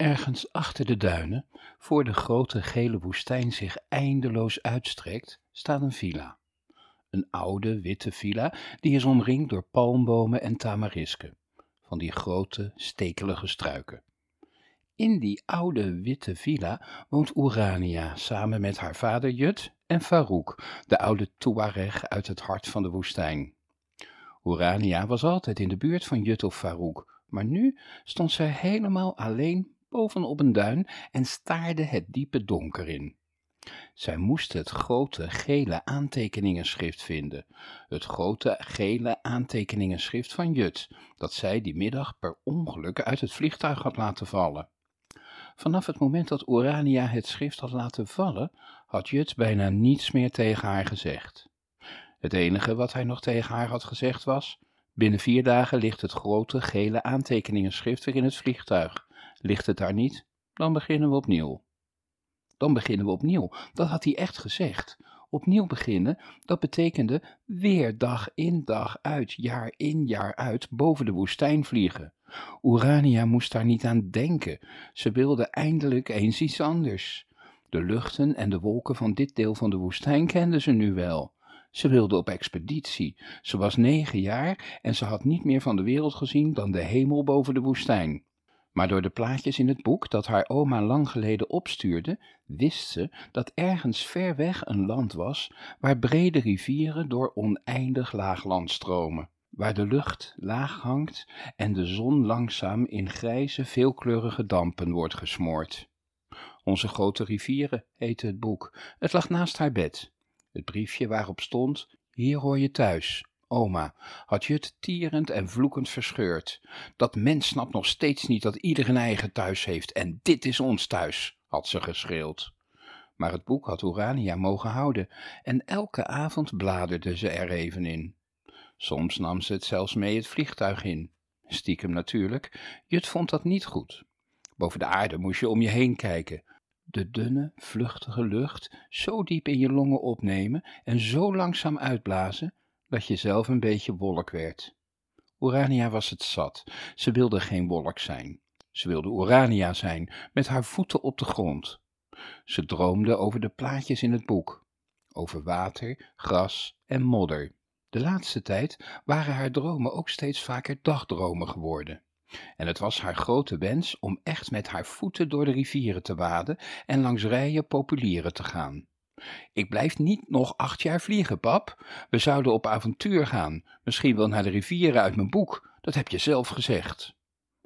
Ergens achter de duinen, voor de grote gele woestijn zich eindeloos uitstrekt, staat een villa. Een oude witte villa die is omringd door palmbomen en tamarisken, van die grote stekelige struiken. In die oude witte villa woont Urania samen met haar vader Jut en Farouk, de oude Tuareg uit het hart van de woestijn. Urania was altijd in de buurt van Jut of Farouk, maar nu stond zij helemaal alleen bovenop een duin en staarde het diepe donker in. Zij moest het grote gele aantekeningenschrift vinden, het grote gele aantekeningenschrift van Jut, dat zij die middag per ongeluk uit het vliegtuig had laten vallen. Vanaf het moment dat Urania het schrift had laten vallen, had Jut bijna niets meer tegen haar gezegd. Het enige wat hij nog tegen haar had gezegd was: Binnen vier dagen ligt het grote gele aantekeningenschrift weer in het vliegtuig. Ligt het daar niet, dan beginnen we opnieuw. Dan beginnen we opnieuw. Dat had hij echt gezegd. Opnieuw beginnen, dat betekende weer dag in dag uit, jaar in jaar uit, boven de woestijn vliegen. Urania moest daar niet aan denken. Ze wilde eindelijk eens iets anders. De luchten en de wolken van dit deel van de woestijn kende ze nu wel. Ze wilde op expeditie. Ze was negen jaar en ze had niet meer van de wereld gezien dan de hemel boven de woestijn. Maar door de plaatjes in het boek dat haar oma lang geleden opstuurde, wist ze dat ergens ver weg een land was waar brede rivieren door oneindig laagland stromen, waar de lucht laag hangt en de zon langzaam in grijze, veelkleurige dampen wordt gesmoord. Onze grote rivieren heette het boek. Het lag naast haar bed. Het briefje waarop stond: Hier hoor je thuis, Oma, had je het tierend en vloekend verscheurd. Dat mens snapt nog steeds niet dat ieder een eigen thuis heeft en dit is ons thuis, had ze geschreeuwd. Maar het boek had Urania mogen houden en elke avond bladerde ze er even in. Soms nam ze het zelfs mee het vliegtuig in. Stiekem natuurlijk, Jut vond dat niet goed. Boven de aarde moest je om je heen kijken. De dunne, vluchtige lucht zo diep in je longen opnemen en zo langzaam uitblazen dat je zelf een beetje wolk werd. Urania was het zat. Ze wilde geen wolk zijn. Ze wilde Urania zijn, met haar voeten op de grond. Ze droomde over de plaatjes in het boek, over water, gras en modder. De laatste tijd waren haar dromen ook steeds vaker dagdromen geworden. En het was haar grote wens om echt met haar voeten door de rivieren te waden en langs rijen populieren te gaan. Ik blijf niet nog acht jaar vliegen, pap. We zouden op avontuur gaan, misschien wel naar de rivieren uit mijn boek, dat heb je zelf gezegd.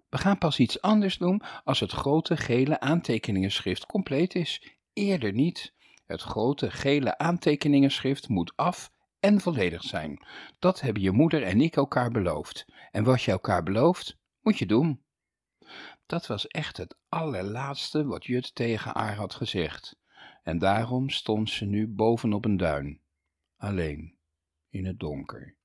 We gaan pas iets anders doen als het grote gele aantekeningenschrift compleet is. Eerder niet. Het grote gele aantekeningenschrift moet af en volledig zijn. Dat hebben je moeder en ik elkaar beloofd. En wat je elkaar belooft, moet je doen. Dat was echt het allerlaatste wat Jut tegen haar had gezegd en daarom stond ze nu bovenop een duin, alleen, in het donker.